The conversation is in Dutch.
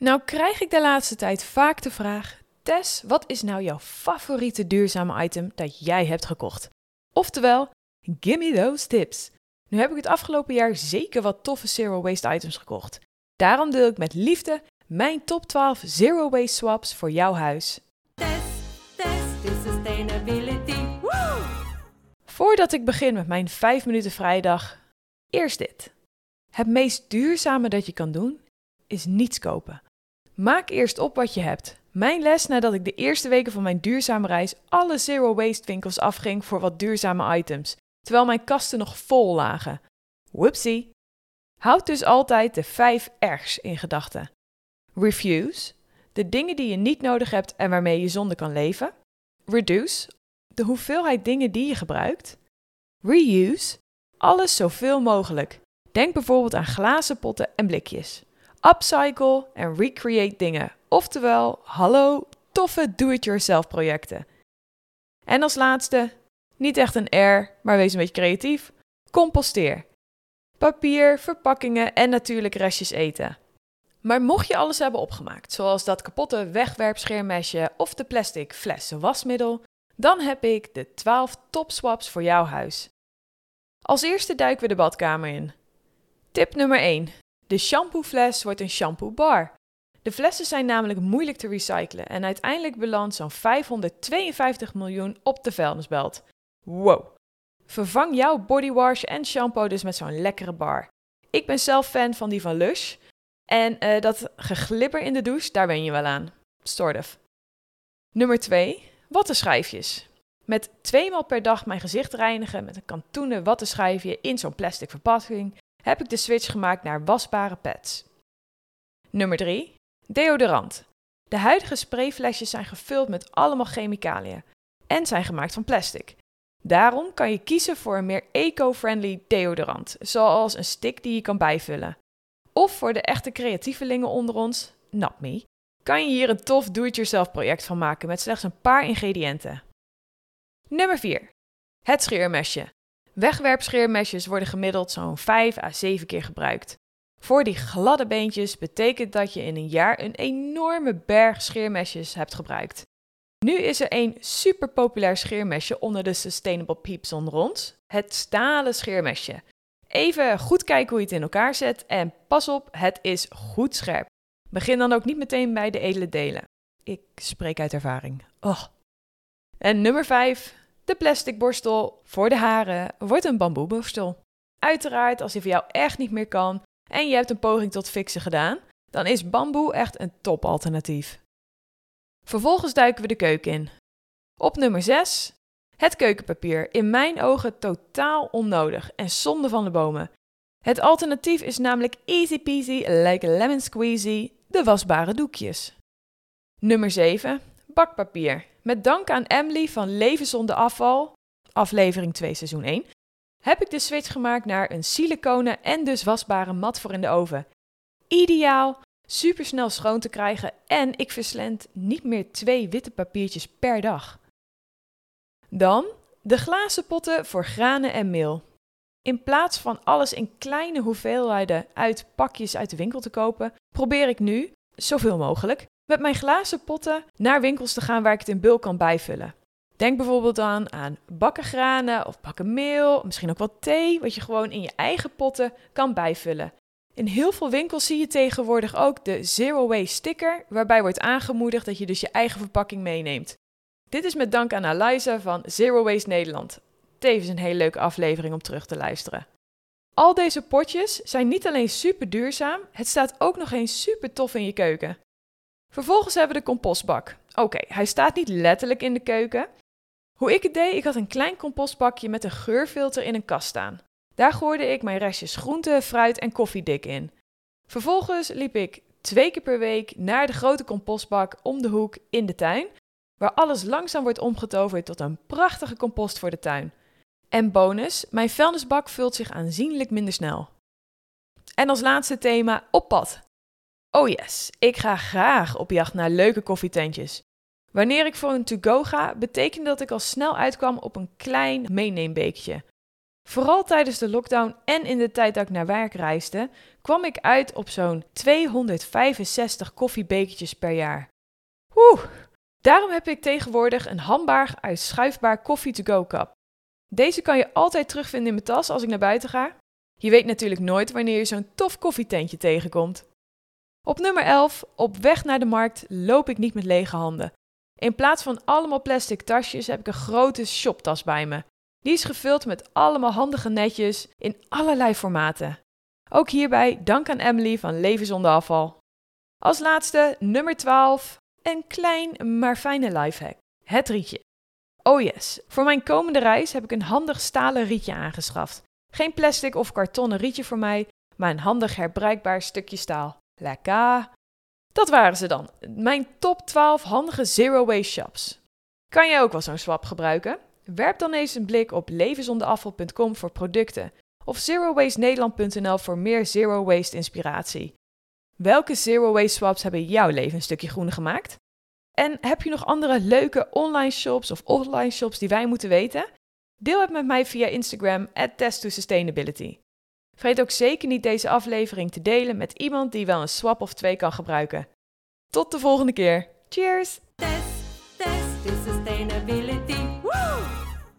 Nou krijg ik de laatste tijd vaak de vraag: Tess, wat is nou jouw favoriete duurzame item dat jij hebt gekocht? Oftewel, gimme those tips. Nu heb ik het afgelopen jaar zeker wat toffe zero waste items gekocht. Daarom deel ik met liefde mijn top 12 zero waste swaps voor jouw huis. Test de sustainability. Woo! Voordat ik begin met mijn 5 minuten vrijdag, eerst dit. Het meest duurzame dat je kan doen is niets kopen. Maak eerst op wat je hebt. Mijn les nadat ik de eerste weken van mijn duurzame reis alle zero waste winkels afging voor wat duurzame items, terwijl mijn kasten nog vol lagen. Whoopsie. Houd dus altijd de 5 R's in gedachten. Refuse, de dingen die je niet nodig hebt en waarmee je zonder kan leven. Reduce, de hoeveelheid dingen die je gebruikt. Reuse, alles zoveel mogelijk. Denk bijvoorbeeld aan glazen potten en blikjes. Upcycle en recreate dingen. Oftewel, hallo, toffe do-it-yourself projecten. En als laatste, niet echt een R, maar wees een beetje creatief. Composteer. Papier, verpakkingen en natuurlijk restjes eten. Maar mocht je alles hebben opgemaakt, zoals dat kapotte wegwerpscheermesje of de plastic flessen wasmiddel, dan heb ik de 12 topswaps voor jouw huis. Als eerste duiken we de badkamer in. Tip nummer 1. De shampoofles wordt een shampoo bar. De flessen zijn namelijk moeilijk te recyclen en uiteindelijk belandt zo'n 552 miljoen op de vuilnisbelt. Wow. Vervang jouw bodywash en shampoo dus met zo'n lekkere bar. Ik ben zelf fan van die van Lush. En eh, dat geglibber in de douche, daar ben je wel aan. Sort. Nummer 2. Wattenschijfjes. Met twee maal per dag mijn gezicht reinigen met een kantoenen wattenschijfje in zo'n plastic verpakking heb ik de switch gemaakt naar wasbare pads. Nummer 3. Deodorant. De huidige sprayflesjes zijn gevuld met allemaal chemicaliën en zijn gemaakt van plastic. Daarom kan je kiezen voor een meer eco-friendly deodorant, zoals een stick die je kan bijvullen. Of voor de echte creatievelingen onder ons, me, kan je hier een tof do-it-yourself project van maken met slechts een paar ingrediënten. Nummer 4. Het scheermesje. Wegwerpscheermesjes worden gemiddeld zo'n 5 à 7 keer gebruikt. Voor die gladde beentjes betekent dat je in een jaar een enorme berg scheermesjes hebt gebruikt. Nu is er een super populair scheermesje onder de Sustainable Peeps onder ons: het stalen scheermesje. Even goed kijken hoe je het in elkaar zet en pas op, het is goed scherp. Begin dan ook niet meteen bij de edele delen. Ik spreek uit ervaring. Oh. En nummer 5. De plastic borstel voor de haren wordt een bamboeborstel. Uiteraard, als die voor jou echt niet meer kan en je hebt een poging tot fixen gedaan, dan is bamboe echt een topalternatief. Vervolgens duiken we de keuken in. Op nummer 6. Het keukenpapier. In mijn ogen totaal onnodig en zonde van de bomen. Het alternatief is namelijk easy peasy like lemon squeezy, de wasbare doekjes. Nummer 7. Bakpapier. Met dank aan Emily van Leven zonder afval, aflevering 2 seizoen 1, heb ik de switch gemaakt naar een siliconen en dus wasbare mat voor in de oven. Ideaal, supersnel schoon te krijgen en ik verslend niet meer twee witte papiertjes per dag. Dan de glazen potten voor granen en meel. In plaats van alles in kleine hoeveelheden uit pakjes uit de winkel te kopen, probeer ik nu, zoveel mogelijk, met mijn glazen potten naar winkels te gaan waar ik het in bulk kan bijvullen. Denk bijvoorbeeld dan aan bakken granen of bakken meel, misschien ook wat thee, wat je gewoon in je eigen potten kan bijvullen. In heel veel winkels zie je tegenwoordig ook de Zero Waste sticker, waarbij wordt aangemoedigd dat je dus je eigen verpakking meeneemt. Dit is met dank aan Eliza van Zero Waste Nederland. Tevens een hele leuke aflevering om terug te luisteren. Al deze potjes zijn niet alleen super duurzaam, het staat ook nog eens super tof in je keuken. Vervolgens hebben we de compostbak. Oké, hij staat niet letterlijk in de keuken. Hoe ik het deed, ik had een klein compostbakje met een geurfilter in een kast staan. Daar gooide ik mijn restjes groente, fruit en koffiedik in. Vervolgens liep ik twee keer per week naar de grote compostbak om de hoek in de tuin, waar alles langzaam wordt omgetoverd tot een prachtige compost voor de tuin. En bonus, mijn vuilnisbak vult zich aanzienlijk minder snel. En als laatste thema op pad. Oh yes, ik ga graag op jacht naar leuke koffietentjes. Wanneer ik voor een to-go ga, betekent dat ik al snel uitkwam op een klein meeneembeekje. Vooral tijdens de lockdown en in de tijd dat ik naar werk reisde, kwam ik uit op zo'n 265 koffiebekertjes per jaar. Oeh! Daarom heb ik tegenwoordig een handbaar uitschuifbaar coffee-to-go cup. Deze kan je altijd terugvinden in mijn tas als ik naar buiten ga. Je weet natuurlijk nooit wanneer je zo'n tof koffietentje tegenkomt. Op nummer 11, op weg naar de markt, loop ik niet met lege handen. In plaats van allemaal plastic tasjes heb ik een grote shoptas bij me. Die is gevuld met allemaal handige netjes in allerlei formaten. Ook hierbij dank aan Emily van Leven zonder afval. Als laatste, nummer 12, een klein maar fijne lifehack. Het rietje. Oh yes, voor mijn komende reis heb ik een handig stalen rietje aangeschaft. Geen plastic of kartonnen rietje voor mij, maar een handig herbruikbaar stukje staal. Lekker! Dat waren ze dan, mijn top 12 handige zero waste shops. Kan jij ook wel zo'n swap gebruiken? Werp dan eens een blik op levenzonderafval.com voor producten of zerowastenederland.nl voor meer zero waste inspiratie. Welke zero waste swaps hebben jouw leven een stukje groener gemaakt? En heb je nog andere leuke online shops of offline shops die wij moeten weten? Deel het met mij via Instagram at test2sustainability. Vergeet ook zeker niet deze aflevering te delen met iemand die wel een swap of twee kan gebruiken. Tot de volgende keer. Cheers! Test, test.